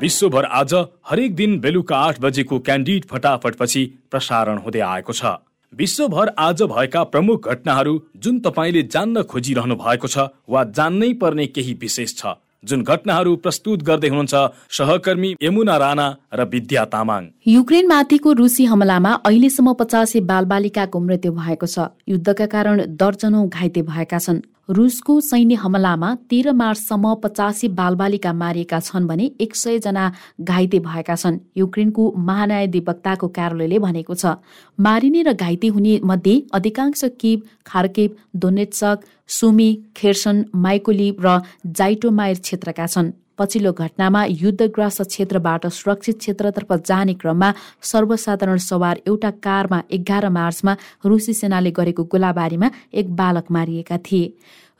विश्वभर आज हरेक दिन बेलुका आठ बजेको क्यान्डिड फटाफटपछि प्रसारण हुँदै आएको छ। विश्वभर आज भएका प्रमुख घटनाहरू जुन तपाईँले जान्न खोजिरहनु भएको छ वा जान्नै पर्ने केही विशेष छ जुन घटनाहरू प्रस्तुत गर्दै हुनुहुन्छ सहकर्मी यमुना राणा र विद्या तामाङ। युक्रेनमाथिको रुसी हमलामा अहिलेसम्म पचासी बालबालिकाको मृत्यु भएको छ। युद्धका कारण दर्जनौ घाइते भएका छन्। रुसको सैन्य हमलामा तेह्र मार्चसम्म पचासी बालबालिका मारिएका छन् भने एक सय जना घाइते भएका छन्। युक्रेनको महान्यायाधिवक्ताको कार्यालयले भनेको छ मारिने र घाइते हुने मध्ये अधिकांश किब खार्केब दोनेट्सक सुमी खेर्सन माइकोलिभ र जाइटोमायर क्षेत्रका छन्। पछिल्लो घटनामा युद्धग्रस्त क्षेत्रबाट सुरक्षित क्षेत्रतर्फ जाने क्रममा सर्वसाधारण सवार एउटा कारमा एघार मार्चमा रुसी सेनाले गरेको गोलाबारीमा एक बालक मारिएका थिए।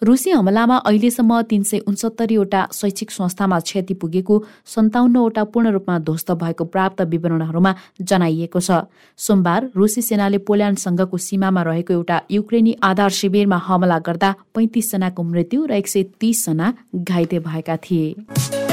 रुसी हमलामा अहिलेसम्म तीन सय उन्सत्तरीवटा शैक्षिक संस्थामा क्षति पुगेको सन्ताउन्नवटा पूर्ण रूपमा ध्वस्त भएको प्राप्त विवरणहरूमा जनाइएको छ। सोमबार रुसी सेनाले पोल्यान्डसँगको सीमामा रहेको एउटा युक्रेनी आधार शिविरमा हमला गर्दा पैँतिसजनाको मृत्यु र एक सय तीसजना घाइते भएका थिए।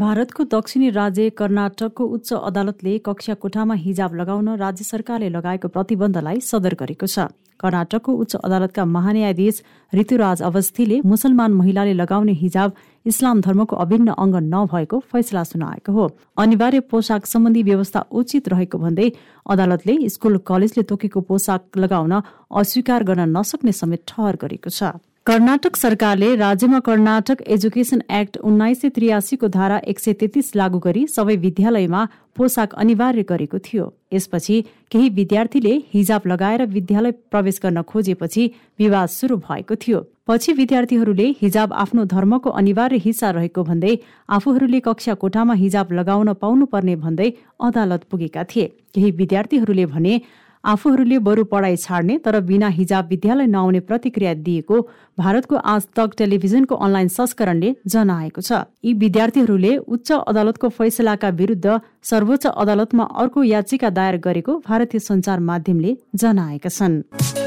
भारतको दक्षिणी राज्य कर्नाटकको उच्च अदालतले कक्षा कोठामा हिजाब लगाउन राज्य सरकारले लगाएको प्रतिबन्धलाई सदर गरेको छ। कर्नाटकको उच्च अदालतका महान्यायाधीश ऋतुराज अवस्थीले मुसलमान महिलाले लगाउने हिजाब इस्लाम धर्मको अभिन्न अङ्ग नभएको फैसला सुनाएको हो। अनिवार्य पोसाक सम्बन्धी व्यवस्था उचित रहेको भन्दै अदालतले स्कुल कलेजले तोकेको पोसाक लगाउन अस्वीकार गर्न नसक्ने समेत ठहर गरेको छ। कर्नाटक सरकारले राज्यमा कर्नाटक एजुकेसन एक्ट उन्नाइस सय त्रियासीको धारा एक सय तेत्तिस लागू गरी सबै विद्यालयमा पोसाक अनिवार्य गरेको थियो। यसपछि केही विद्यार्थीले हिजाब लगाएर विद्यालय प्रवेश गर्न खोजेपछि विवाद सुरु भएको थियो। पछि विद्यार्थीहरूले हिजाब आफ्नो धर्मको अनिवार्य हिस्सा रहेको भन्दै आफूहरूले कक्षा कोठामा हिजाब लगाउन पाउनुपर्ने भन्दै अदालत पुगेका थिए। केही विद्यार्थीहरूले भने आफूहरूले बरु पढाइ छाड्ने तर बिना हिजाब विद्यालय नआउने प्रतिक्रिया दिएको भारतको आज तक टेलिभिजनको अनलाइन संस्करणले जनाएको छ। यी विद्यार्थीहरूले उच्च अदालतको फैसलाका विरुद्ध सर्वोच्च अदालतमा अर्को याचिका दायर गरेको भारतीय सञ्चार माध्यमले जनाएका छन्।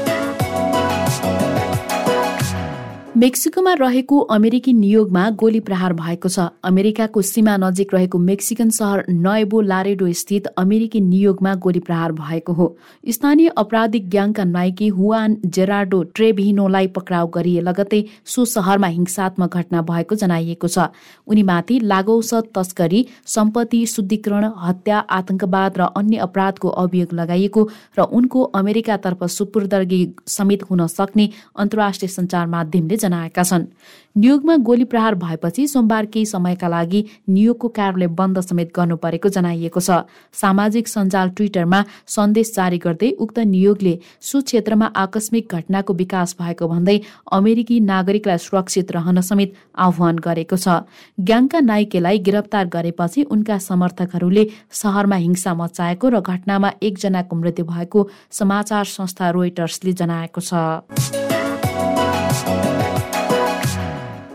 मेक्सिकोमा रहेको अमेरिकी नियोगमा गोली प्रहार भएको छ। अमेरिकाको सीमा नजिक रहेको मेक्सिकन सहर नयबो लारेडो स्थित अमेरिकी नियोगमा गोली प्रहार भएको हो। स्थानीय अपराधिक ग्याङका नायकी हुआन जेराडो ट्रेभिनोलाई पक्राउ गरिए लगतै सो सहरमा हिंसात्मक घटना भएको जनाइएको छ। उनीमाथि लागौसत तस्करी सम्पत्ति शुद्धिकरण हत्या आतंकवाद र अन्य अपराधको अभियोग लगाइएको र उनको अमेरिकातर्फ सुपुर्दगी समेत हुन सक्ने अन्तर्राष्ट्रिय सञ्चार माध्यमले जनाएका छन्। नियोगमा गोली प्रहार भएपछि सोमबार केही समयका लागि नियोगको कार्यालय बन्द समेत गर्नु परेको जनाइएको छ। सामाजिक सञ्जाल ट्विटरमा सन्देश जारी गर्दै उक्त नियोगले सो क्षेत्रमा आकस्मिक घटनाको विकास भएको भन्दै अमेरिकी नागरिकलाई सुरक्षित रहन समेत आह्वान गरेको छ। ग्याङका नाइकेलाई गिरफ्तार गरेपछि उनका समर्थकहरूले सहरमा हिंसा मचाएको र घटनामा एकजनाको मृत्यु भएको समाचार संस्था रोइटर्सले जनाएको छ।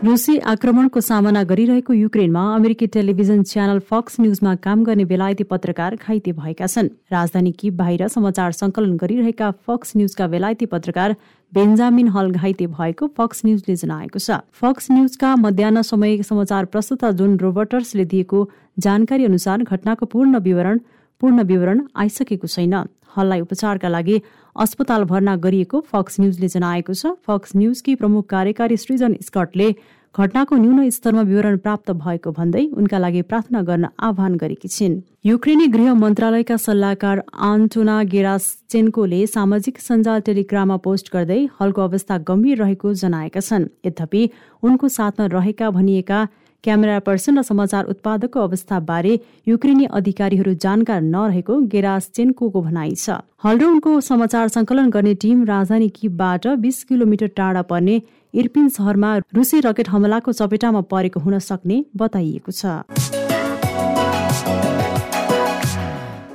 रुसी आक्रमणको सामना गरिरहेको युक्रेनमा अमेरिकी टेलिभिजन च्यानल फक्स न्यूजमा काम गर्ने बेलायती पत्रकार घाइते भएका छन्। राजधानी कि बाहिर समाचार संकलन गरिरहेका फक्स न्यूजका बेलायती पत्रकार बेन्जामिन हल घाइते भएको फक्स न्यूजले जनाएको छ। फक्स न्यूजका मध्याह समय समाचार प्रस्तुता जोन रोबर्टर्सले दिएको जानकारी अनुसार घटनाको पूर्ण विवरण पूर्ण विवरण आइसकेको छैन। हललाई उपचारका लागि अस्पताल भर्ना गरिएको फक्स न्यूजले जनाएको छ। फक्स न्यूजकी प्रमुख कार्यकारी सृजन स्कटले घटनाको न्यून स्तरमा विवरण प्राप्त भएको भन्दै उनका लागि प्रार्थना गर्न आह्वान गरेकी छिन्। युक्रेनी गृह मन्त्रालयका सल्लाहकार आन्टोना गेराचेन्कोले सामाजिक सञ्जाल टेलिग्राममा पोस्ट गर्दै हलको अवस्था गम्भीर रहेको जनाएका छन्। यद्यपि उनको साथमा रहेका भनिएका क्यामेरा पर्सन र समाचार उत्पादकको अवस्थाबारे युक्रेनी अधिकारीहरू जानकार नरहेको गेरासचेन्को भनाइ छ। हल र उनको समाचार सङ्कलन गर्ने टिम राजधानी किबबाट बिस किलोमिटर टाढा पर्ने इर्पिन सहरमा रुसी रकेट हमलाको चपेटामा परेको हुन सक्ने बताइएको छ।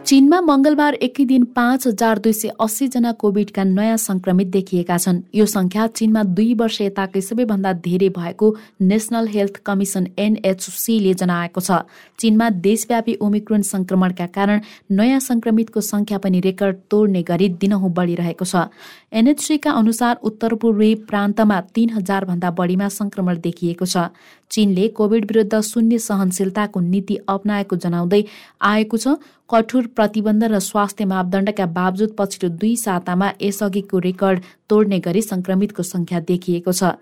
चीनमा मंगलबार एकै दिन पाँच हजार दुई सय अस्सीजना कोभिडका नयाँ संक्रमित देखिएका छन्। यो संख्या चीनमा दुई वर्ष यताकै सबैभन्दा धेरै भएको नेसनल हेल्थ कमिसन एनएचसीले जनाएको छ। चीनमा देशव्यापी ओमिक्रोन संक्रमणका कारण नयाँ संक्रमितको संख्या पनि रेकर्ड तोड्ने गरी दिनहुँ बढिरहेको छ। एनएचसीका अनुसार उत्तर पूर्वी प्रान्तमा तीन हजार भन्दा बढीमा संक्रमण देखिएको छ। चीनले कोविड विरुद्ध शून्य सहनशीलताको नीति अप्नाएको जनाउँदै आएको छ। कठोर प्रतिबन्ध र स्वास्थ्य मापदण्डका बावजुद पछिल्लो दुई सातामा यसअघिको रेकर्ड तोड्ने गरी संक्रमितको संख्या देखिएको छ।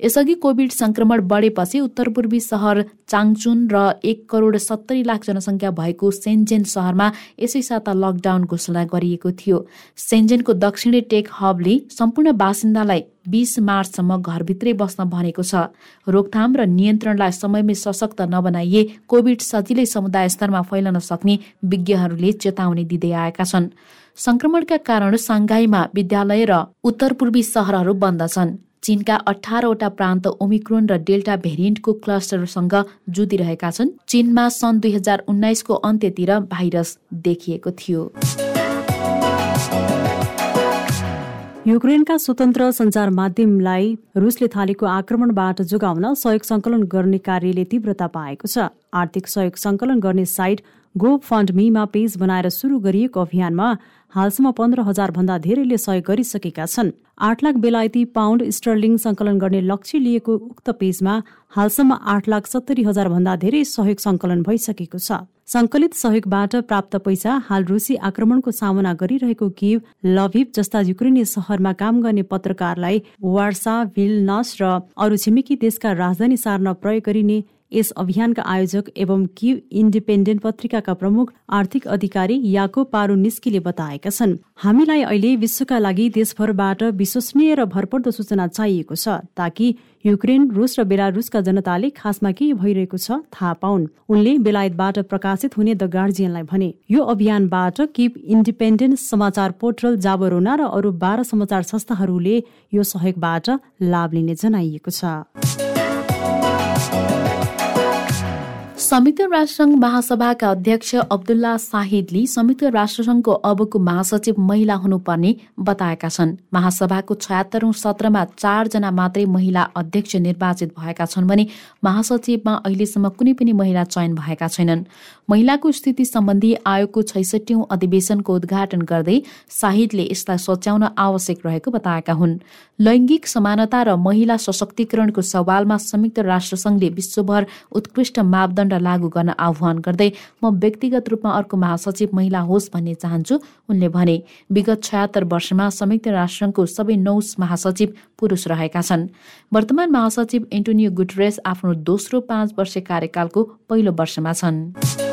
यसअघि कोभिड संक्रमण बढेपछि उत्तर पूर्वी सहर चाङचुन र एक करोड सत्तरी लाख जनसङ्ख्या भएको सेन्जेन सहरमा यसै साता लकडाउन घोषणा गरिएको थियो। सेन्जेनको दक्षिणी टेक हबले सम्पूर्ण बासिन्दालाई बिस मार्चसम्म घरभित्रै बस्न भनेको छ। रोकथाम र नियन्त्रणलाई समयमै सशक्त नबनाइए कोभिड सजिलै समुदाय स्तरमा फैलन सक्ने विज्ञहरूले चेतावनी दिँदै आएका छन्। संक्रमणका कारण साङ्घाईमा विद्यालय र उत्तर पूर्वी सहरहरू बन्द छन्। चीनका अठारवटा प्रान्त ओमिक्रोन र डेल्टा भेरिएन्टको क्लस्टरसँग जुधिरहेका छन्। चीनमा सन् दुई हजार उन्नाइसको अन्त्यतिर भाइरस देखिएको थियो। युक्रेनका स्वतन्त्र सञ्चार माध्यमलाई रुसले थालेको आक्रमणबाट जोगाउन सहयोग सङ्कलन गर्ने कार्यले तीव्रता पाएको छ। आर्थिक सहयोग सङ्कलन गर्ने साइट गो फन्ड मीमा पेज बनाएर सुरु गरिएको अभियानमा हालसम्म पन्ध्र हजार भन्दा धेरैले सहयोग गरिसकेका छन्। आठ लाख बेलायती पाउन्ड स्टर्लिङ सङ्कलन गर्ने लक्ष्य लिएको उक्त पेजमा हालसम्म आठ लाख सत्तरी हजार भन्दा धेरै सहयोग सङ्कलन भइसकेको छ। सङ्कलित सहयोगबाट प्राप्त पैसा हाल रुसी आक्रमणको सामना गरिरहेको किव लभिभ जस्ता युक्रेनी सहरमा काम गर्ने पत्रकारलाई वार्सा नस र अरू छिमेकी देशका राजधानी सार्न प्रयोग गरिने यस अभियानका आयोजक एवं क्यु इन्डिपेन्डेन्ट पत्रिकाका प्रमुख आर्थिक अधिकारी याको पारो निस्कीले बताएका छन्। हामीलाई अहिले विश्वका लागि देशभरबाट विश्वसनीय र भरपर्दो सूचना चाहिएको छ ताकि युक्रेन रुस र बेलारुसका जनताले खासमा के भइरहेको छ थाहा पाउन्। उनले बेलायतबाट प्रकाशित हुने द गार्जियनलाई भने यो अभियानबाट किप इन्डिपेन्डेन्ट समाचार पोर्टल जाबरोना र अरू बाह्र समाचार संस्थाहरूले यो सहयोगबाट लाभ लिने जनाइएको छ। संयुक्त राष्ट्रसङ्घ महासभाका अध्यक्ष अब्दुल्ला साहिदले संयुक्त राष्ट्रसङ्घको अबको महासचिव महिला हुनुपर्ने बताएका छन्। महासभाको छयात्तरौं सत्रमा चारजना मात्रै महिला अध्यक्ष निर्वाचित भएका छन् भने महासचिवमा अहिलेसम्म कुनै पनि महिला चयन भएका छैनन्। महिलाको स्थिति सम्बन्धी आयोगको छैसठौं अधिवेशनको उद्घाटन गर्दै साहिदले यसलाई सच्याउन आवश्यक रहेको बताएका हुन्। लैङ्गिक समानता र महिला सशक्तिकरणको सवालमा संयुक्त राष्ट्रसङ्घले विश्वभर उत्कृष्ट मापदण्ड लागू गर्न आह्वान गर्दै म व्यक्तिगत रूपमा अर्को महासचिव महिला होस् भन्ने चाहन्छु उनले भने। विगत छयात्तर वर्षमा संयुक्त राष्ट्रको सबै नौ महासचिव पुरुष रहेका छन्। वर्तमान महासचिव एन्टोनियो गुटरेस आफ्नो दोस्रो पाँच वर्ष कार्यकालको पहिलो वर्षमा छन्।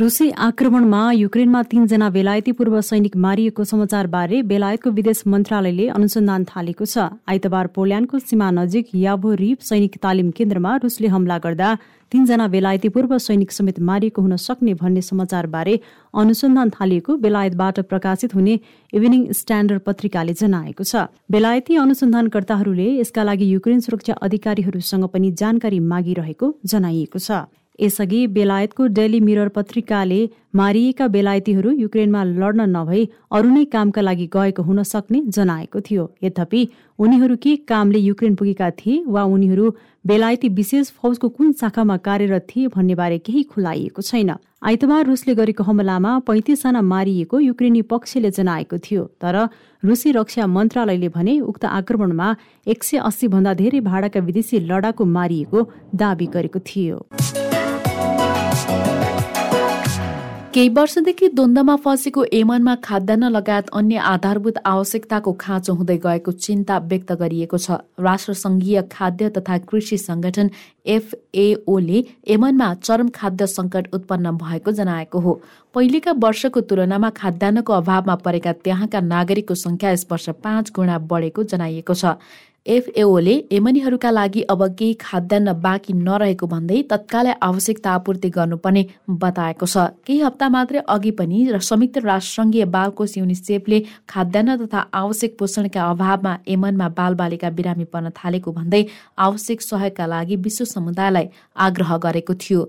रुसी आक्रमणमा युक्रेनमा तीनजना बेलायती पूर्व सैनिक मारिएको समाचारबारे बेलायतको विदेश मन्त्रालयले अनुसन्धान थालेको छ। आइतबार पोल्यान्डको सीमा नजिक याभो रिप सैनिक तालिम केन्द्रमा रुसले हमला गर्दा तीनजना बेलायती पूर्व सैनिक समेत मारिएको हुन सक्ने भन्ने समाचारबारे अनुसन्धान थालिएको बेलायतबाट प्रकाशित हुने इभिनिङ स्ट्यान्डर्ड पत्रिकाले जनाएको छ। बेलायती अनुसन्धानकर्ताहरूले यसका लागि युक्रेन सुरक्षा अधिकारीहरूसँग पनि जानकारी मागिरहेको जनाइएको छ। यसअघि बेलायतको डेली मिरर पत्रिकाले मारिएका बेलायतीहरू युक्रेनमा लड्न नभई अरू नै कामका लागि गएको हुन सक्ने जनाएको थियो। यद्यपि उनीहरू के कामले युक्रेन पुगेका थिए वा उनीहरू बेलायती विशेष फौजको कुन शाखामा कार्यरत थिए भन्ने बारे केही खुलाइएको छैन। आइतबार रुसले गरेको हमलामा पैँतिसजना मारिएको युक्रेनी पक्षले जनाएको थियो तर रुसी रक्षा मन्त्रालयले भने उक्त आक्रमणमा एक सय अस्सी भन्दा धेरै भाडाका विदेशी लडाकु मारिएको दावी गरेको थियो। केही वर्षदेखि द्वन्द्वमा फँसेको एमनमा खाद्यान्न लगायत अन्य आधारभूत आवश्यकताको खाँचो हुँदै गएको चिन्ता व्यक्त गरिएको छ। राष्ट्रसङ्घीय खाद्य तथा कृषि संगठन एफएओले एमनमा चरम खाद्य सङ्कट उत्पन्न भएको जनाएको हो। पहिलेका वर्षको तुलनामा खाद्यान्नको अभावमा परेका त्यहाँका नागरिकको संख्या यस वर्ष पाँच गुणा बढेको जनाइएको छ। एफएओले यमनीहरूका लागि अब केही खाद्यान्न बाँकी नरहेको भन्दै तत्कालै आवश्यकता आपूर्ति गर्नुपर्ने बताएको छ। केही हप्ता मात्रै अघि पनि र संयुक्त राष्ट्रसङ्घीय बालकोष युनिसेफले खाद्यान्न तथा आवश्यक पोषणका अभावमा यमनमा बालबालिका बिरामी पर्न थालेको भन्दै आवश्यक सहयोगका लागि विश्व समुदायलाई आग्रह गरेको थियो।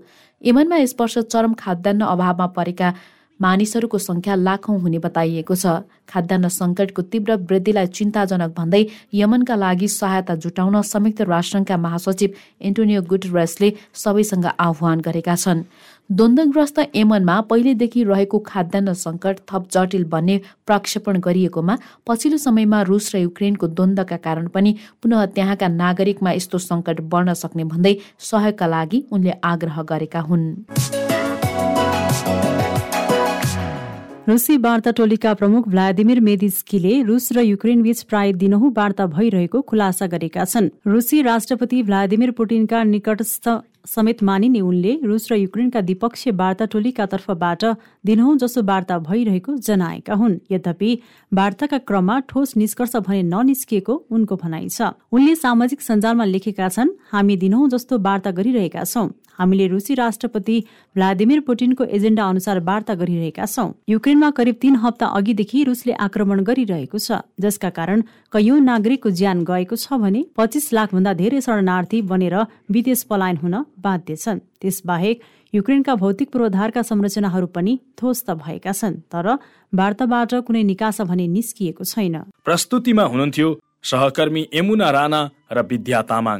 यमनमा यस वर्ष चरम खाद्यान्न अभावमा परेका मानिसहरूको संख्या लाखौं हुने बताइएको छ। खाद्यान्न संकटको तीव्र वृद्धिलाई चिन्ताजनक भन्दै यमनका लागि सहायता जुटाउन संयुक्त राष्ट्रका महासचिव एन्टोनियो गुटरेसले सबैसँग आह्वान गरेका छन्। द्वन्द्वग्रस्त यमनमा पहिलेदेखि रहेको खाद्यान्न संकट थप जटिल बन्ने प्रक्षेपण गरिएकोमा पछिल्लो समयमा रुस र युक्रेनको द्वन्द्वका कारण पनि पुनः त्यहाँका नागरिकमा यस्तो संकट बढ्न सक्ने भन्दै सहयोगका लागि उनले आग्रह गरेका हुन्। रुसी वार्ता टोलीका प्रमुख भ्लादिमिर मेदिस्कीले रुस र युक्रेन बीच प्राय दिनहुँ वार्ता भइरहेको खुलासा गरेका छन्। रुसी राष्ट्रपति भ्लादिमिर पुटिनका निकटस्थ समेत मानिने उनले रुस र युक्रेनका द्विपक्षीय वार्ता टोलीका तर्फबाट दिनहुँ जसो वार्ता भइरहेको जनाएका हुन्। यद्यपि वार्ताका क्रममा ठोस निष्कर्ष भने ननिस्किएको उनको भनाइ छ। उनले सामाजिक सञ्जालमा लेखेका छन् हामी दिनहुँ जस्तो वार्ता गरिरहेका छौं। हामीले रुसी राष्ट्रपति भ्लादिमिर पुटिनको एजेन्डा अनुसार वार्ता गरिरहेका छौं। युक्रेनमा करिब तीन हप्ता अघिदेखि रुसले आक्रमण गरिरहेको छ जसका कारण कैयौं नागरिकको ज्यान गएको छ भने पच्चिस लाख भन्दा धेरै शरणार्थी बनेर विदेश पलायन हुन बाध्य छन्। त्यसबाहेक युक्रेनका भौतिक पूर्वाधारका संरचनाहरू पनि ध्वस्त भएका छन् तर वार्ताबाट कुनै निकास भने निस्किएको छैन। प्रस्तुतिमा हुनुहुन्थ्यो सहकर्मी यमुना राणा र विद्या तामाङ।